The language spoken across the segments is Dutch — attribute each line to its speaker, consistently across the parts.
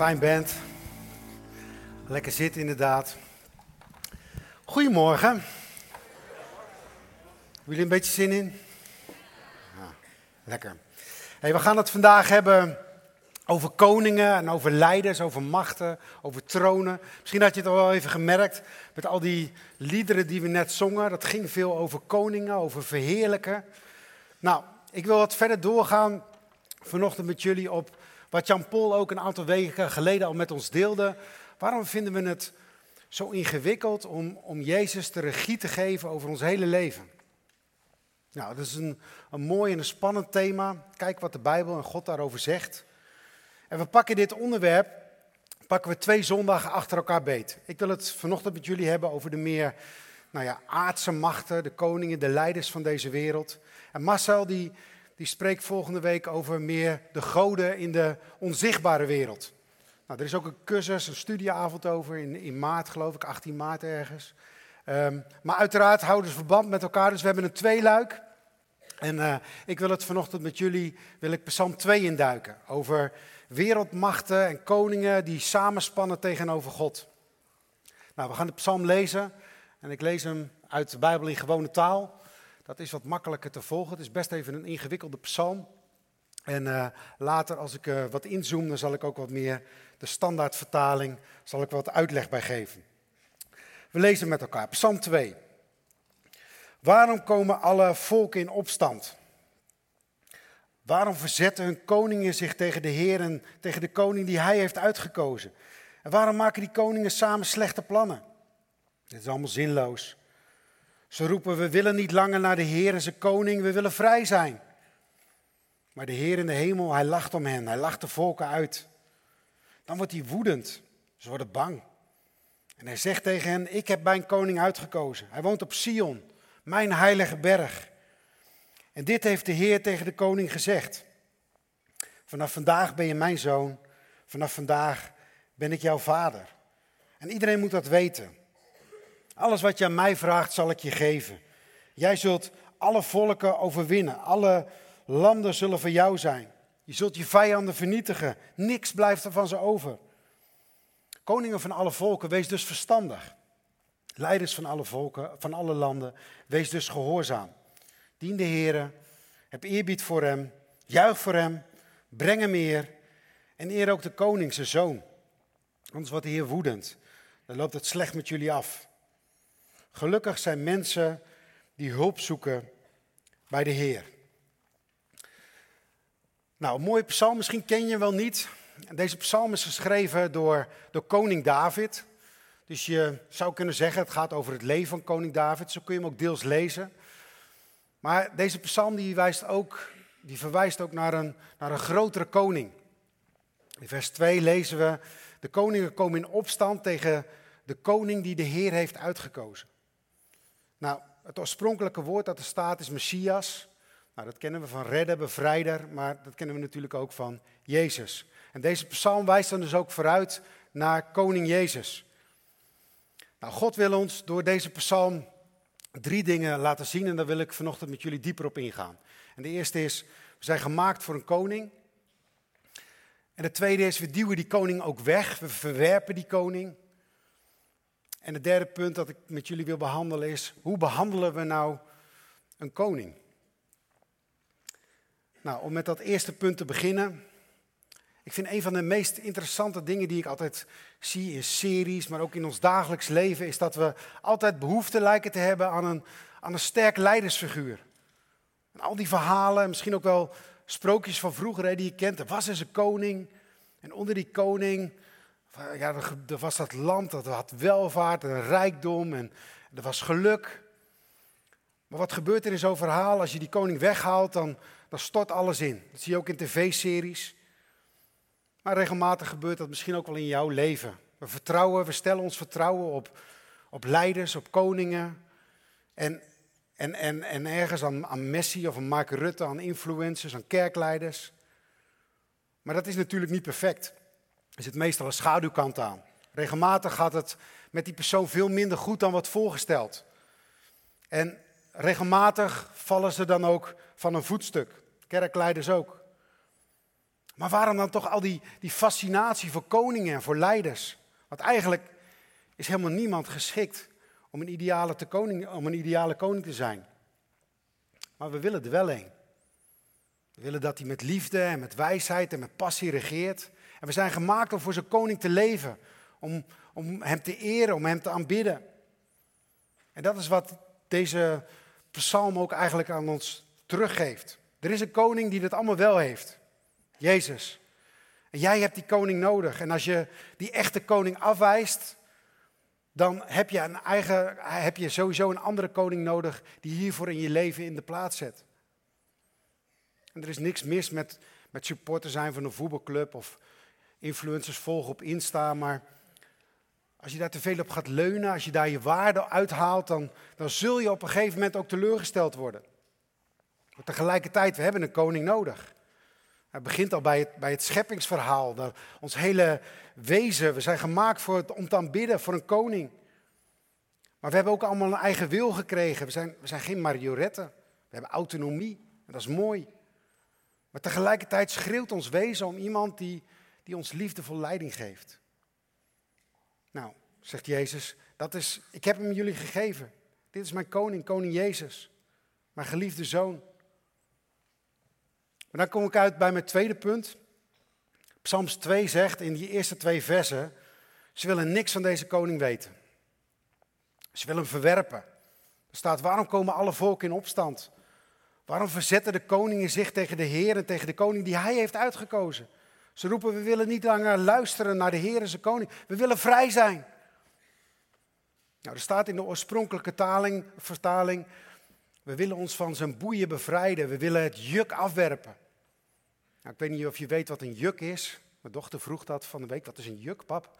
Speaker 1: Fijn bent. Lekker zitten inderdaad. Goedemorgen. Hebben jullie een beetje zin in? Lekker. Hey, we gaan het vandaag hebben over koningen en over leiders, over machten, over tronen. Misschien had je het al wel even gemerkt met al die liederen die we net zongen. Dat ging veel over koningen, over verheerlijken. Nou, ik wil wat verder doorgaan vanochtend met jullie op wat Jan Paul ook een aantal weken geleden al met ons deelde. Waarom vinden we het zo ingewikkeld om, om Jezus de regie te geven over ons hele leven? Nou, dat is een, een mooi en een spannend thema. Kijk wat de Bijbel en God daarover zegt. En we pakken dit onderwerp, pakken we twee zondagen achter elkaar beet. Ik wil het vanochtend met jullie hebben over de meer nou ja, aardse machten, de koningen, de leiders van deze wereld. En Marcel die, die spreekt volgende week over meer de goden in de onzichtbare wereld. Nou, er is ook een cursus, een studieavond over in, in maart, geloof ik, 18 maart ergens. Um, maar uiteraard houden ze verband met elkaar, dus we hebben een tweeluik. En uh, ik wil het vanochtend met jullie, wil ik Psalm 2 induiken. Over wereldmachten en koningen die samenspannen tegenover God. Nou, we gaan de psalm lezen. En ik lees hem uit de Bijbel in gewone taal. Dat is wat makkelijker te volgen. Het is best even een ingewikkelde psalm. En uh, later, als ik uh, wat inzoom, dan zal ik ook wat meer de standaardvertaling, zal ik wat uitleg bij geven. We lezen met elkaar. Psalm 2. Waarom komen alle volken in opstand? Waarom verzetten hun koningen zich tegen de Heer en tegen de koning die hij heeft uitgekozen? En waarom maken die koningen samen slechte plannen? Dit is allemaal zinloos. Ze roepen, we willen niet langer naar de Heer en zijn koning, we willen vrij zijn. Maar de Heer in de hemel, hij lacht om hen, hij lacht de volken uit. Dan wordt hij woedend, ze worden bang. En hij zegt tegen hen, ik heb mijn koning uitgekozen. Hij woont op Sion, mijn heilige berg. En dit heeft de Heer tegen de koning gezegd. Vanaf vandaag ben je mijn zoon, vanaf vandaag ben ik jouw vader. En iedereen moet dat weten. Alles wat je aan mij vraagt, zal ik je geven. Jij zult alle volken overwinnen. Alle landen zullen voor jou zijn. Je zult je vijanden vernietigen. Niks blijft er van ze over. Koningen van alle volken, wees dus verstandig. Leiders van alle volken, van alle landen, wees dus gehoorzaam. Dien de Heer, heb eerbied voor hem, juich voor hem, breng hem eer en eer ook de koning, zijn zoon. Anders wordt de Heer woedend. Dan loopt het slecht met jullie af. Gelukkig zijn mensen die hulp zoeken bij de Heer. Nou, een mooie psalm, misschien ken je wel niet. Deze psalm is geschreven door, door koning David. Dus je zou kunnen zeggen, het gaat over het leven van koning David. Zo kun je hem ook deels lezen. Maar deze psalm die wijst ook, die verwijst ook naar een, naar een grotere koning. In vers 2 lezen we, de koningen komen in opstand tegen de koning die de Heer heeft uitgekozen. Nou, het oorspronkelijke woord dat er staat is Messias. Nou, dat kennen we van redder, bevrijder, maar dat kennen we natuurlijk ook van Jezus. En deze psalm wijst dan dus ook vooruit naar koning Jezus. Nou, God wil ons door deze psalm drie dingen laten zien en daar wil ik vanochtend met jullie dieper op ingaan. En de eerste is, we zijn gemaakt voor een koning. En de tweede is, we duwen die koning ook weg, we verwerpen die koning. En het derde punt dat ik met jullie wil behandelen is, hoe behandelen we nou een koning? Nou, om met dat eerste punt te beginnen. Ik vind een van de meest interessante dingen die ik altijd zie in series, maar ook in ons dagelijks leven, is dat we altijd behoefte lijken te hebben aan een, aan een sterk leidersfiguur. Al die verhalen, misschien ook wel sprookjes van vroeger die je kent. Er was eens een koning en onder die koning ja, er was dat land, dat had welvaart en rijkdom en er was geluk. Maar wat gebeurt er in zo'n verhaal? Als je die koning weghaalt, dan, dan stort alles in. Dat zie je ook in tv-series. Maar regelmatig gebeurt dat misschien ook wel in jouw leven. We vertrouwen, we stellen ons vertrouwen op, op leiders, op koningen. En, en, en, en ergens aan, aan Messi of aan Mark Rutte, aan influencers, aan kerkleiders. Maar dat is natuurlijk niet perfect. Er zit meestal een schaduwkant aan. Regelmatig gaat het met die persoon veel minder goed dan wat voorgesteld. En regelmatig vallen ze dan ook van een voetstuk. Kerkleiders ook. Maar waarom dan toch al die, die fascinatie voor koningen en voor leiders? Want eigenlijk is helemaal niemand geschikt om een ideale, te koning, om een ideale koning te zijn. Maar we willen er wel een. We willen dat hij met liefde en met wijsheid en met passie regeert. En we zijn gemaakt om voor zijn koning te leven. Om, om hem te eren, om hem te aanbidden. En dat is wat deze psalm ook eigenlijk aan ons teruggeeft. Er is een koning die dit allemaal wel heeft. Jezus. En jij hebt die koning nodig. En als je die echte koning afwijst, dan heb je, een eigen, heb je sowieso een andere koning nodig die hiervoor in je leven in de plaats zet. En er is niks mis met, met supporter zijn van een voetbalclub of influencers volgen op Insta, maar als je daar te veel op gaat leunen, als je daar je waarde uithaalt, dan, dan zul je op een gegeven moment ook teleurgesteld worden. Maar tegelijkertijd, we hebben een koning nodig. Het begint al bij het, bij het scheppingsverhaal. Ons hele wezen, we zijn gemaakt voor het, om te aanbidden voor een koning. Maar we hebben ook allemaal een eigen wil gekregen. We zijn, we zijn geen marionetten. We hebben autonomie. En dat is mooi. Maar tegelijkertijd schreeuwt ons wezen om iemand die, die ons liefdevol leiding geeft. Nou, zegt Jezus, dat is, ik heb hem jullie gegeven. Dit is mijn koning, koning Jezus. Mijn geliefde zoon. Maar dan kom ik uit bij mijn tweede punt. Psalms 2 zegt in die eerste twee versen, ze willen niks van deze koning weten. Ze willen hem verwerpen. Er staat, waarom komen alle volken in opstand? Waarom verzetten de koningen zich tegen de Heer en tegen de koning die hij heeft uitgekozen? Ze roepen, we willen niet langer luisteren naar de Heer en zijn koning. We willen vrij zijn. Nou, er staat in de oorspronkelijke taling, vertaling, we willen ons van zijn boeien bevrijden. We willen het juk afwerpen. Nou, ik weet niet of je weet wat een juk is. Mijn dochter vroeg dat van de week. Wat is een juk, pap?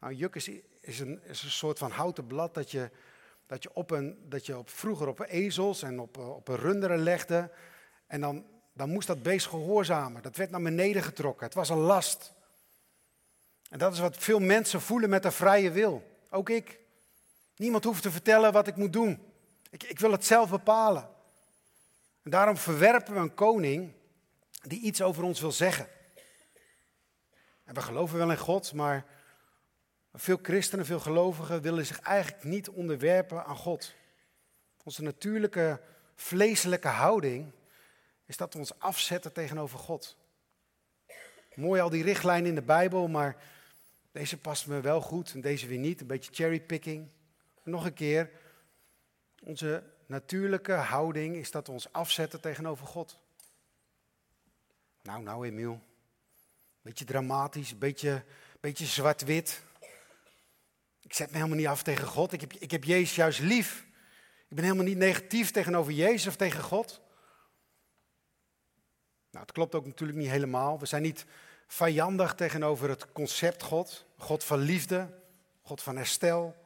Speaker 1: Nou, een juk is, is, een, is een soort van houten blad dat je, dat je, op een, dat je op, vroeger op ezels en op, op een runderen legde. En dan, dan moest dat beest gehoorzamen. Dat werd naar beneden getrokken. Het was een last. En dat is wat veel mensen voelen met een vrije wil. Ook ik. Niemand hoeft te vertellen wat ik moet doen. Ik, ik wil het zelf bepalen. En daarom verwerpen we een koning die iets over ons wil zeggen. En we geloven wel in God, maar veel christenen, veel gelovigen willen zich eigenlijk niet onderwerpen aan God. Onze natuurlijke vleeselijke houding is dat we ons afzetten tegenover God. Mooi al die richtlijnen in de Bijbel, maar deze past me wel goed en deze weer niet. Een beetje cherrypicking. Nog een keer, onze natuurlijke houding is dat we ons afzetten tegenover God. Nou, nou Emiel. Beetje dramatisch, beetje, beetje zwart-wit. Ik zet me helemaal niet af tegen God. Ik heb, ik heb Jezus juist lief. Ik ben helemaal niet negatief tegenover Jezus of tegen God. Nou, het klopt ook natuurlijk niet helemaal. We zijn niet vijandig tegenover het concept God. God van liefde, God van herstel.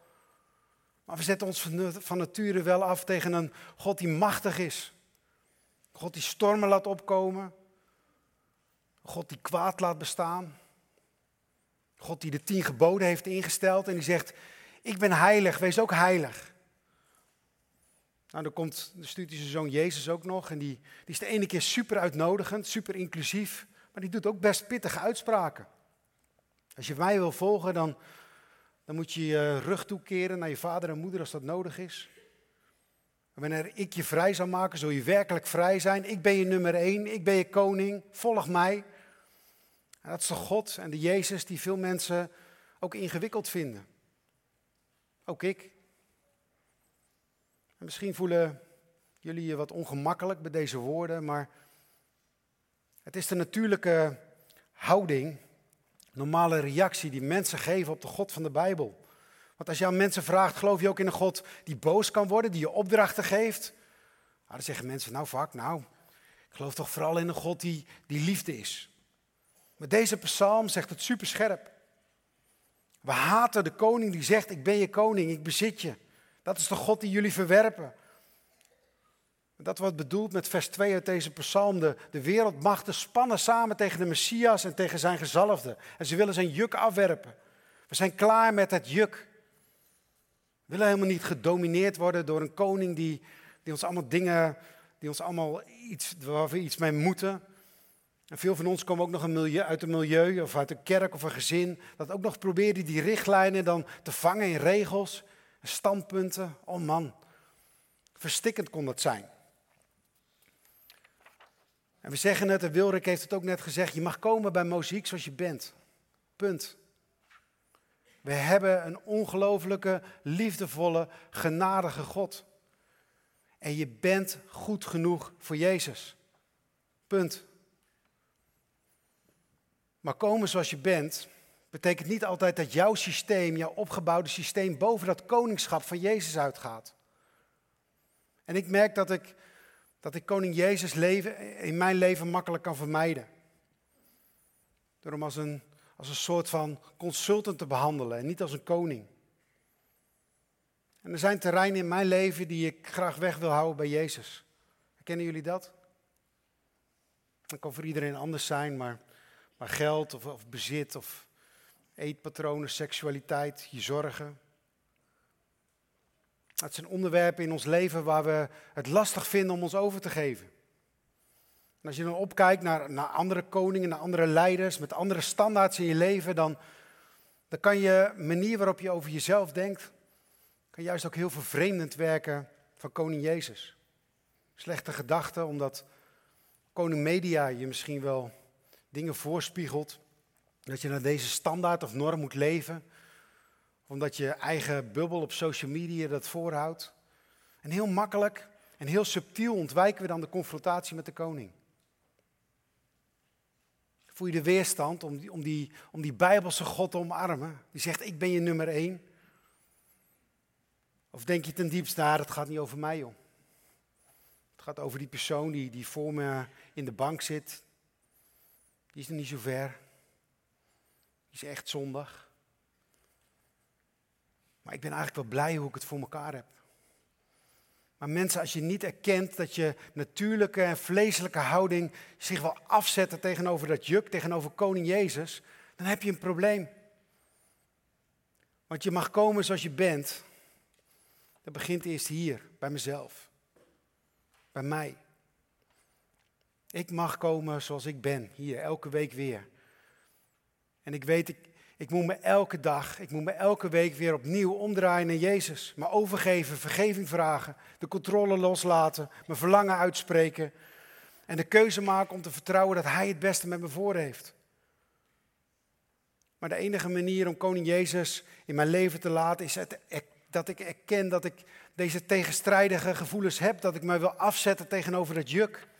Speaker 1: Maar we zetten ons van nature wel af tegen een God die machtig is. God die stormen laat opkomen. God die kwaad laat bestaan. God die de tien geboden heeft ingesteld en die zegt, ik ben heilig, wees ook heilig. Nou, dan komt de zijn zoon Jezus ook nog en die, die is de ene keer super uitnodigend, super inclusief, maar die doet ook best pittige uitspraken. Als je mij wil volgen, dan, dan moet je je rug toekeren naar je vader en moeder als dat nodig is. En wanneer ik je vrij zal maken, zul je werkelijk vrij zijn. Ik ben je nummer één, ik ben je koning, volg mij. En dat is de God en de Jezus die veel mensen ook ingewikkeld vinden. Ook ik. En misschien voelen jullie je wat ongemakkelijk bij deze woorden, maar het is de natuurlijke houding normale reactie die mensen geven op de God van de Bijbel. Want als je aan mensen vraagt, geloof je ook in een God die boos kan worden, die je opdrachten geeft? Nou, dan zeggen mensen nou vaak, nou, ik geloof toch vooral in een God die, die liefde is. Maar deze psalm zegt het super scherp. We haten de koning die zegt, ik ben je koning, ik bezit je. Dat is de God die jullie verwerpen. Dat wordt bedoeld met vers 2 uit deze psalm. De, de wereldmachten spannen samen tegen de Messias en tegen zijn gezalfde. En ze willen zijn juk afwerpen. We zijn klaar met het juk. We willen helemaal niet gedomineerd worden door een koning die, die ons allemaal dingen, die ons allemaal iets, waar we iets mee moeten. En veel van ons komen ook nog een milieu, uit een milieu of uit een kerk of een gezin. Dat ook nog probeerde die richtlijnen dan te vangen in regels en standpunten. Oh man, verstikkend kon dat zijn. En we zeggen het, en Wilrik heeft het ook net gezegd, je mag komen bij muziek zoals je bent. Punt. We hebben een ongelooflijke, liefdevolle, genadige God. En je bent goed genoeg voor Jezus. Punt. Maar komen zoals je bent, betekent niet altijd dat jouw systeem, jouw opgebouwde systeem, boven dat koningschap van Jezus uitgaat. En ik merk dat ik, dat ik koning Jezus leven, in mijn leven makkelijk kan vermijden. Door hem als een, als een soort van consultant te behandelen en niet als een koning. En er zijn terreinen in mijn leven die ik graag weg wil houden bij Jezus. Kennen jullie dat? Dat kan voor iedereen anders zijn, maar, maar geld of, of bezit of eetpatronen, seksualiteit, je zorgen. Het zijn onderwerpen in ons leven waar we het lastig vinden om ons over te geven. En als je dan opkijkt naar, naar andere koningen, naar andere leiders, met andere standaards in je leven, dan, dan kan je manier waarop je over jezelf denkt, kan juist ook heel vervreemdend werken van koning Jezus. Slechte gedachten, omdat koning media je misschien wel dingen voorspiegelt, dat je naar deze standaard of norm moet leven, omdat je eigen bubbel op social media dat voorhoudt. En heel makkelijk en heel subtiel ontwijken we dan de confrontatie met de koning. Voel je de weerstand om die, om die, om die Bijbelse God te omarmen? Die zegt, ik ben je nummer één. Of denk je ten diepste, nou, het gaat niet over mij, joh. Het gaat over die persoon die, die voor me in de bank zit. Die is nog niet zo ver. Die is echt zondag. Maar ik ben eigenlijk wel blij hoe ik het voor elkaar heb. Maar mensen, als je niet erkent dat je natuurlijke en vleeselijke houding zich wel afzetten tegenover dat juk, tegenover koning Jezus, dan heb je een probleem. Want je mag komen zoals je bent. Dat begint eerst hier, bij mezelf. Bij mij. Ik mag komen zoals ik ben, hier, elke week weer. En ik weet, ik, ik moet me elke dag, ik moet me elke week weer opnieuw omdraaien naar Jezus. Me overgeven, vergeving vragen, de controle loslaten, mijn verlangen uitspreken. En de keuze maken om te vertrouwen dat Hij het beste met me voor heeft. Maar de enige manier om Koning Jezus in mijn leven te laten is dat ik erken dat ik deze tegenstrijdige gevoelens heb, dat ik me wil afzetten tegenover het juk.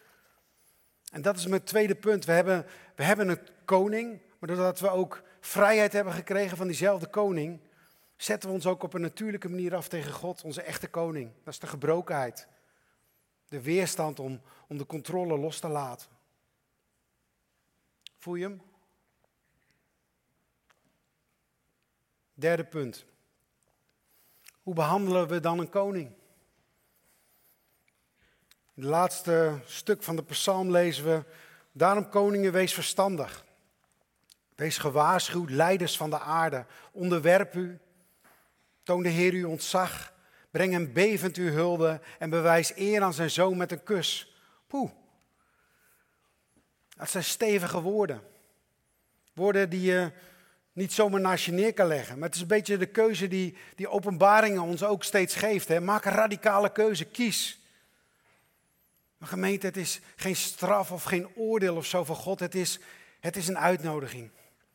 Speaker 1: En dat is mijn tweede punt. We hebben, we hebben een koning, maar doordat we ook vrijheid hebben gekregen van diezelfde koning, zetten we ons ook op een natuurlijke manier af tegen God, onze echte koning. Dat is de gebrokenheid. De weerstand om, om de controle los te laten. Voel je hem? Derde punt. Hoe behandelen we dan een koning? In het laatste stuk van de psalm lezen we, daarom koningen wees verstandig. Wees gewaarschuwd, leiders van de aarde, onderwerp u. Toon de Heer u ontzag, breng hem bevend uw hulde en bewijs eer aan zijn zoon met een kus. Poeh, dat zijn stevige woorden. Woorden die je niet zomaar naast je neer kan leggen. Maar het is een beetje de keuze die, die openbaringen ons ook steeds geeft. Hè. Maak een radicale keuze, kies. Maar gemeente, het is geen straf of geen oordeel of zo van God. Het is, het is een uitnodiging.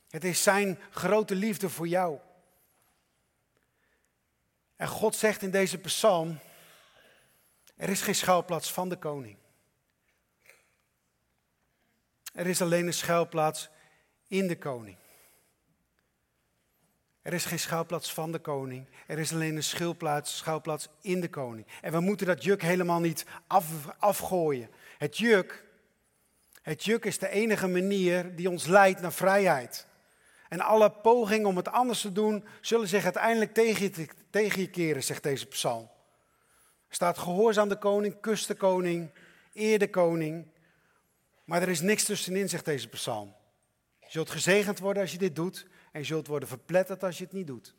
Speaker 1: Het is zijn grote liefde voor jou. En God zegt in deze psalm, er is geen schuilplaats van de koning. Er is alleen een schuilplaats in de koning. Er is geen schuilplaats van de koning. Er is alleen een schuilplaats, schuilplaats in de koning. En we moeten dat juk helemaal niet af, afgooien. Het juk, het juk is de enige manier die ons leidt naar vrijheid. En alle pogingen om het anders te doen, zullen zich uiteindelijk tegen je, tegen je keren, zegt deze psalm. Er staat gehoorzaam de koning, kus de koning, eer de koning. Maar er is niks tussenin, zegt deze psalm. Je zult gezegend worden als je dit doet en je zult worden verpletterd als je het niet doet.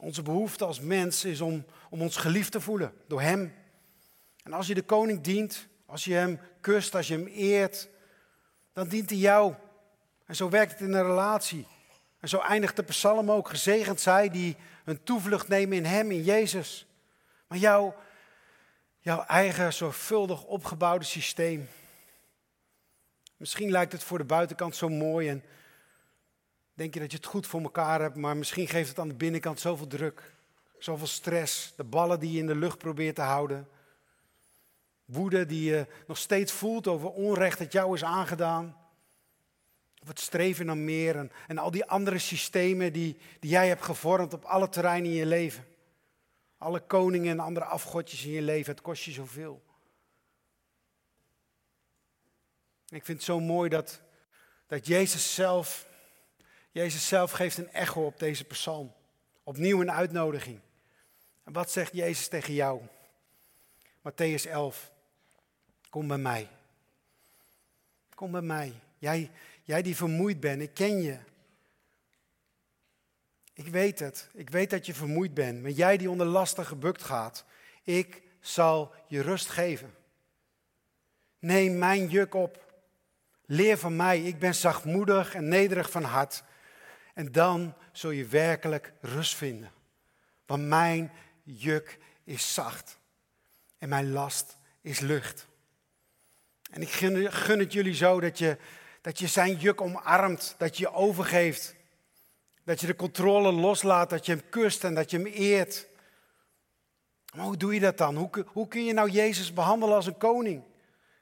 Speaker 1: Onze behoefte als mens is om, om ons geliefd te voelen door Hem. En als je de koning dient, Als je hem kust, als je hem eert, dan dient hij jou. En zo werkt het in een relatie. En zo eindigt de psalm ook. Gezegend zij die hun toevlucht nemen in hem, in Jezus. Maar jouw, jouw eigen zorgvuldig opgebouwde systeem. Misschien lijkt het voor de buitenkant zo mooi en denk je dat je het goed voor elkaar hebt, maar misschien geeft het aan de binnenkant zoveel druk, zoveel stress, de ballen die je in de lucht probeert te houden. Woede die je nog steeds voelt over onrecht dat jou is aangedaan. Of het streven naar meer en, en al die andere systemen die, die jij hebt gevormd op alle terreinen in je leven. Alle koningen en andere afgodjes in je leven, het kost je zoveel. Ik vind het zo mooi dat, dat Jezus zelf, Jezus zelf geeft een echo op deze psalm. Opnieuw een uitnodiging. En wat zegt Jezus tegen jou? Matthäus 11. Kom bij mij. Kom bij mij. Jij, jij die vermoeid bent, ik ken je. Ik weet het. Ik weet dat je vermoeid bent. Maar jij die onder lasten gebukt gaat, ik zal je rust geven. Neem mijn juk op. Leer van mij. Ik ben zachtmoedig en nederig van hart. En dan zul je werkelijk rust vinden. Want mijn juk is zacht en mijn last is lucht. En ik gun, het jullie zo dat je, dat je zijn juk omarmt, dat je je overgeeft. Dat je de controle loslaat, dat je hem kust en dat je hem eert. Maar hoe doe je dat dan? Hoe, hoe kun je nou Jezus behandelen als een koning?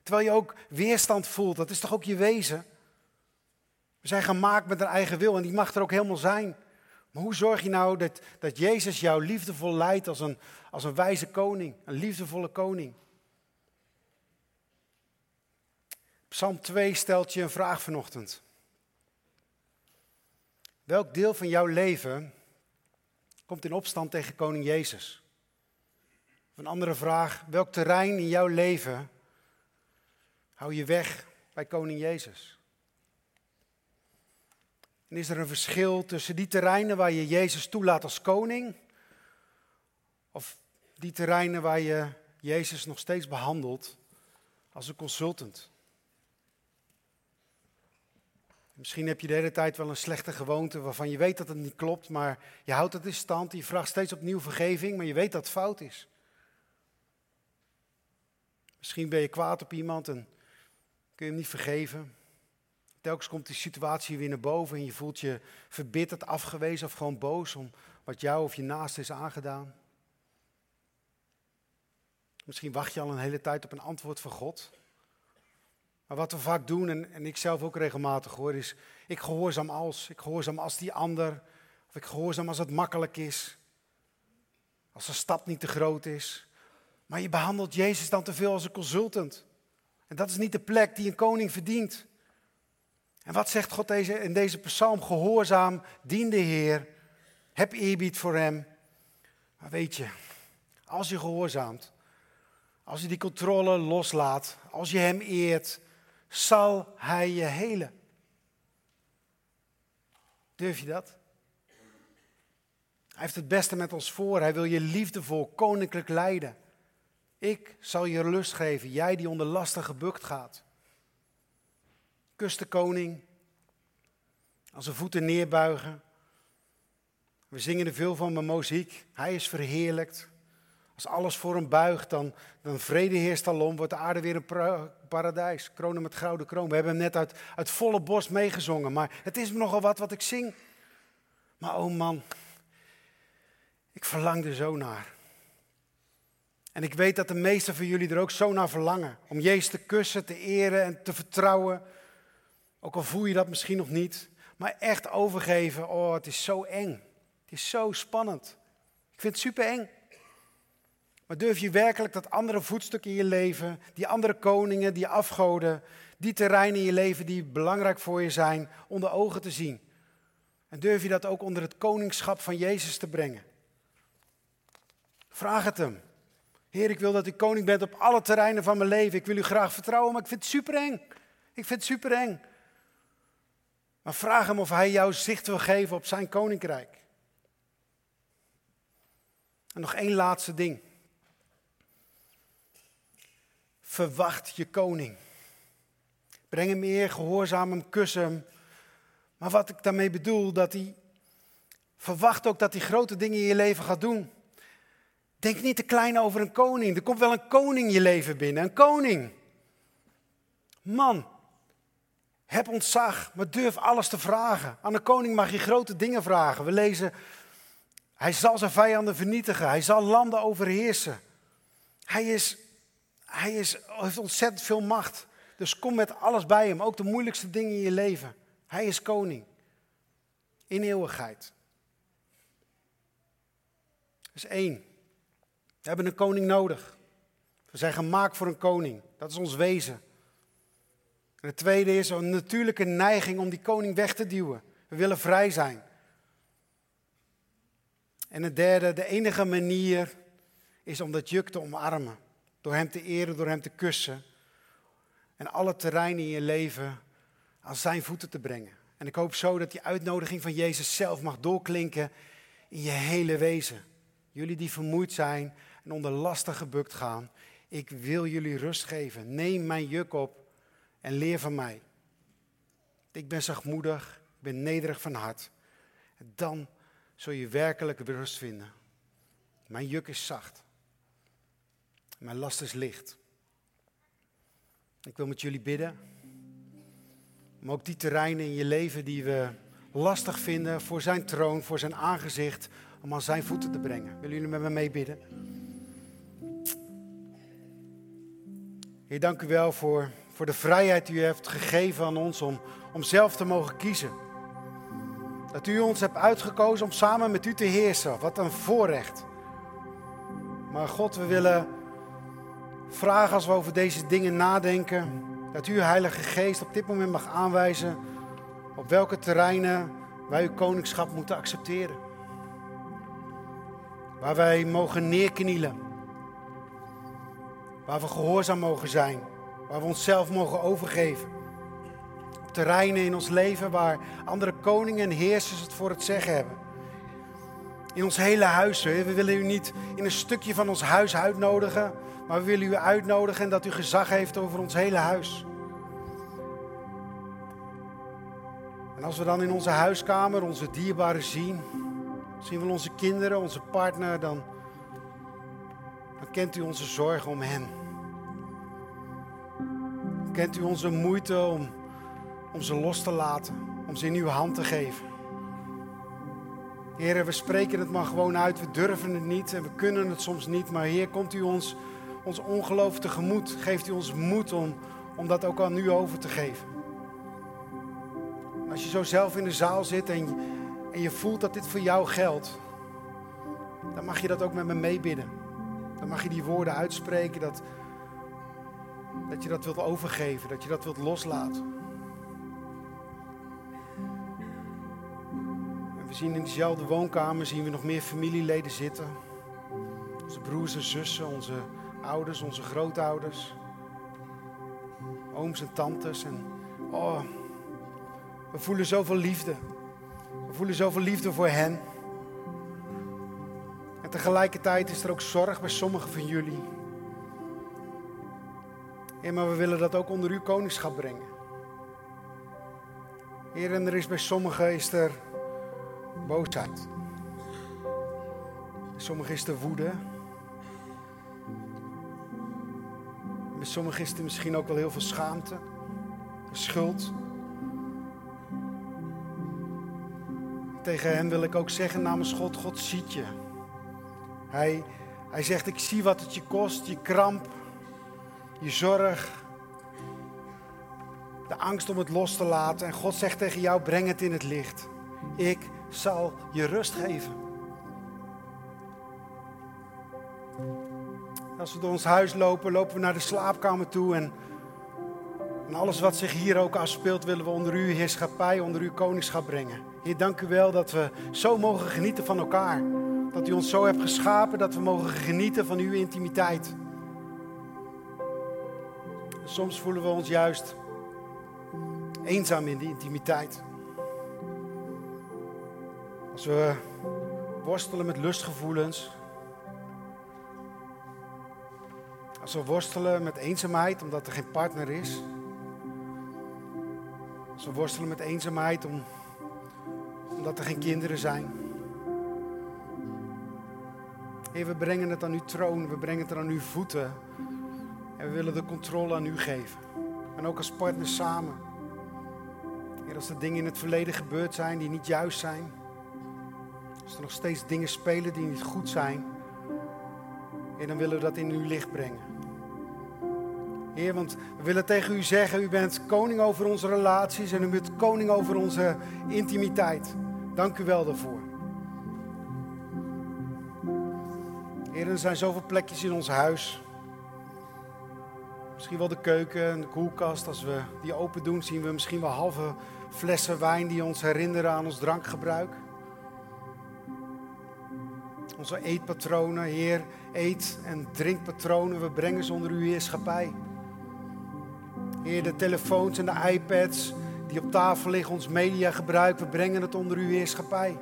Speaker 1: Terwijl je ook weerstand voelt, dat is toch ook je wezen? We zijn gemaakt met een eigen wil en die mag er ook helemaal zijn. Maar hoe zorg je nou dat, dat Jezus jou liefdevol leidt als een, als een wijze koning, een liefdevolle koning? Psalm 2 stelt je een vraag vanochtend. Welk deel van jouw leven komt in opstand tegen koning Jezus? een andere vraag, welk terrein in jouw leven hou je weg bij koning Jezus? En is er een verschil tussen die terreinen waar je Jezus toelaat als koning, of die terreinen waar je Jezus nog steeds behandelt als een consultant? Misschien heb je de hele tijd wel een slechte gewoonte waarvan je weet dat het niet klopt, maar je houdt het in stand. Je vraagt steeds opnieuw vergeving, maar je weet dat het fout is. Misschien ben je kwaad op iemand en kun je hem niet vergeven. Telkens komt die situatie weer naar boven en je voelt je verbitterd, afgewezen of gewoon boos om wat jou of je naast is aangedaan. Misschien wacht je al een hele tijd op een antwoord van God. Maar wat we vaak doen, en, en ik zelf ook regelmatig hoor, is ik gehoorzaam als. Ik gehoorzaam als die ander. Of ik gehoorzaam als het makkelijk is. Als de stap niet te groot is. Maar je behandelt Jezus dan te veel als een consultant. En dat is niet de plek die een koning verdient. En wat zegt God deze, in deze psalm? Gehoorzaam, dien de Heer, heb eerbied voor Hem. Maar weet je, als je gehoorzaamt, als je die controle loslaat, als je Hem eert, zal Hij je helen. Durf je dat? Hij heeft het beste met ons voor. Hij wil je liefdevol, koninklijk leiden. Ik zal je lust geven, jij die onder lasten gebukt gaat. Kus de koning, als zijn voeten neerbuigen. We zingen er veel van bij muziek. Hij is verheerlijkt. Als alles voor hem buigt, dan, dan vrede heerst alom, wordt de aarde weer een paradijs. Kronen met gouden kroon. We hebben hem net uit, uit volle borst meegezongen, maar het is nogal wat wat ik zing. Maar oh man, ik verlang er zo naar. En ik weet dat de meesten van jullie er ook zo naar verlangen. Om Jezus te kussen, te eren en te vertrouwen. Ook al voel je dat misschien nog niet. Maar echt overgeven, oh het is zo eng. Het is zo spannend. Ik vind het super eng. Maar durf je werkelijk dat andere voetstuk in je leven, die andere koningen, die afgoden, die terreinen in je leven die belangrijk voor je zijn, onder ogen te zien? En durf je dat ook onder het koningschap van Jezus te brengen? Vraag het hem. Heer, ik wil dat u koning bent op alle terreinen van mijn leven. Ik wil u graag vertrouwen, maar ik vind het super eng. Ik vind het super eng. Maar vraag hem of hij jou zicht wil geven op zijn koninkrijk. En nog één laatste ding. verwacht je koning. Breng hem eer, gehoorzaam hem, kus hem. Maar wat ik daarmee bedoel, dat hij verwacht ook dat hij grote dingen in je leven gaat doen. Denk niet te klein over een koning. Er komt wel een koning je leven binnen. Een koning. Man, heb ontzag, maar durf alles te vragen. Aan een koning mag je grote dingen vragen. We lezen, hij zal zijn vijanden vernietigen. Hij zal landen overheersen. Hij, is, hij is, heeft ontzettend veel macht. Dus kom met alles bij hem, ook de moeilijkste dingen in je leven. Hij is koning. In eeuwigheid. Dat is één. We hebben een koning nodig. We zijn gemaakt voor een koning. Dat is ons wezen. En het tweede is een natuurlijke neiging om die koning weg te duwen. We willen vrij zijn. En het derde, de enige manier is om dat juk te omarmen. Door hem te eren, door hem te kussen. En alle terreinen in je leven aan zijn voeten te brengen. En ik hoop zo dat die uitnodiging van Jezus zelf mag doorklinken in je hele wezen. Jullie die vermoeid zijn en onder lasten gebukt gaan, ik wil jullie rust geven. Neem mijn juk op en leer van mij. Ik ben zachtmoedig, ik ben nederig van hart. Dan zul je werkelijk rust vinden. Mijn juk is zacht. Mijn last is licht. Ik wil met jullie bidden. Om ook die terreinen in je leven die we lastig vinden voor zijn troon, voor zijn aangezicht, om aan zijn voeten te brengen. Willen jullie met me meebidden? Heer, dank u wel voor, voor de vrijheid die u hebt gegeven aan ons om, om zelf te mogen kiezen. Dat u ons hebt uitgekozen om samen met u te heersen. Wat een voorrecht. Maar God, we willen vragen als we over deze dingen nadenken. Dat u, Heilige Geest, op dit moment mag aanwijzen op welke terreinen wij uw koningschap moeten accepteren. Waar wij mogen neerknielen. Waar we gehoorzaam mogen zijn. Waar we onszelf mogen overgeven. Op terreinen in ons leven waar andere koningen en heersers het voor het zeggen hebben. In ons hele huis. We willen u niet in een stukje van ons huis uitnodigen. Maar we willen u uitnodigen en dat u gezag heeft over ons hele huis. En als we dan in onze huiskamer onze dierbaren zien, zien we onze kinderen, onze partner, dan, dan kent u onze zorgen om hen. Kent u onze moeite om, om ze los te laten, om ze in uw hand te geven. Heren, we spreken het maar gewoon uit. We durven het niet en we kunnen het soms niet. Maar Heer, komt u ons, ons ongeloof tegemoet. Geeft u ons moed om, om dat ook aan u over te geven. Als je zo zelf in de zaal zit en, en je voelt dat dit voor jou geldt, dan mag je dat ook met me meebidden. Dan mag je die woorden uitspreken dat, dat je dat wilt overgeven, dat je dat wilt loslaten. En we zien in diezelfde woonkamer zien we nog meer familieleden zitten. Onze broers en zussen, onze ouders, onze grootouders, ooms en tantes. En oh, we voelen zoveel liefde. We voelen zoveel liefde voor hen. En tegelijkertijd is er ook zorg bij sommigen van jullie. Heer, maar we willen dat ook onder uw koningschap brengen. Heer, en er is bij sommigen is er boosheid. Sommigen is er woede. Bij sommigen is er misschien ook wel heel veel schaamte, schuld. Tegen hen wil ik ook zeggen namens God, God ziet je. Hij, hij zegt, ik zie wat het je kost, je kramp, je zorg, de angst om het los te laten. En God zegt tegen jou, breng het in het licht. Ik zal je rust geven. Als we door ons huis lopen, lopen we naar de slaapkamer toe en, alles wat zich hier ook afspeelt, willen we onder uw heerschappij, onder uw koningschap brengen. Heer, dank u wel dat we zo mogen genieten van elkaar. Dat u ons zo hebt geschapen dat we mogen genieten van uw intimiteit. Soms voelen we ons juist eenzaam in die intimiteit. Als we worstelen met lustgevoelens. Als we worstelen met eenzaamheid omdat er geen partner is. Als we worstelen met eenzaamheid om, omdat er geen kinderen zijn. Heer, we brengen het aan uw troon, we brengen het aan uw voeten. En we willen de controle aan u geven. En ook als partners samen. Heer, als er dingen in het verleden gebeurd zijn die niet juist zijn. Als er nog steeds dingen spelen die niet goed zijn. Heer, dan willen we dat in uw licht brengen. Heer, want we willen tegen u zeggen, u bent koning over onze relaties en u bent koning over onze intimiteit. Dank u wel daarvoor. Heer, er zijn zoveel plekjes in ons huis. Misschien wel de keuken en de koelkast. Als we die open doen, zien we misschien wel halve flessen wijn die ons herinneren aan ons drankgebruik. Onze eetpatronen, Heer, eet- en drinkpatronen, we brengen ze onder uw heerschappij. Heer, de telefoons en de iPads die op tafel liggen, ons mediagebruik, we brengen het onder uw heerschappij.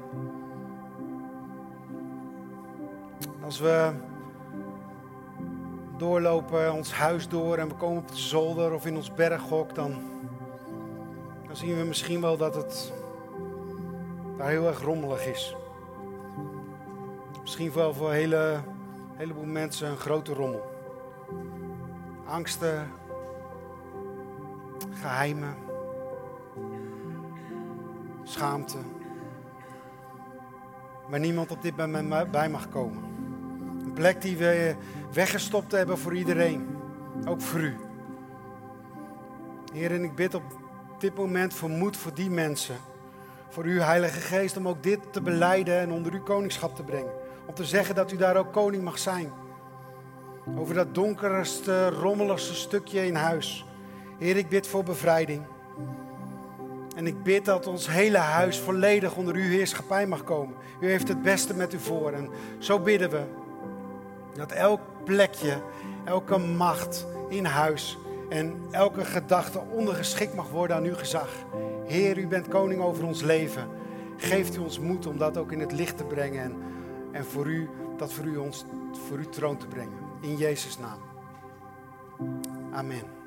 Speaker 1: Als we doorlopen ons huis door en we komen op de zolder of in ons berghok, dan, dan zien we misschien wel dat het daar heel erg rommelig is. Misschien wel voor een hele, heleboel mensen een grote rommel. Angsten, geheimen, schaamte. Waar niemand op dit moment bij mag komen. Plek die we weggestopt hebben voor iedereen. Ook voor u. Heer, en ik bid op dit moment voor moed voor die mensen. Voor uw Heilige Geest om ook dit te beleiden en onder uw koningschap te brengen. Om te zeggen dat u daar ook koning mag zijn. Over dat donkerste, rommeligste stukje in huis. Heer, ik bid voor bevrijding. En ik bid dat ons hele huis volledig onder uw heerschappij mag komen. U heeft het beste met u voor. En zo bidden we dat elk plekje, elke macht in huis en elke gedachte ondergeschikt mag worden aan uw gezag. Heer, u bent koning over ons leven. Geeft u ons moed om dat ook in het licht te brengen en, en voor u, dat voor u ons voor uw troon te brengen. In Jezus' naam. Amen.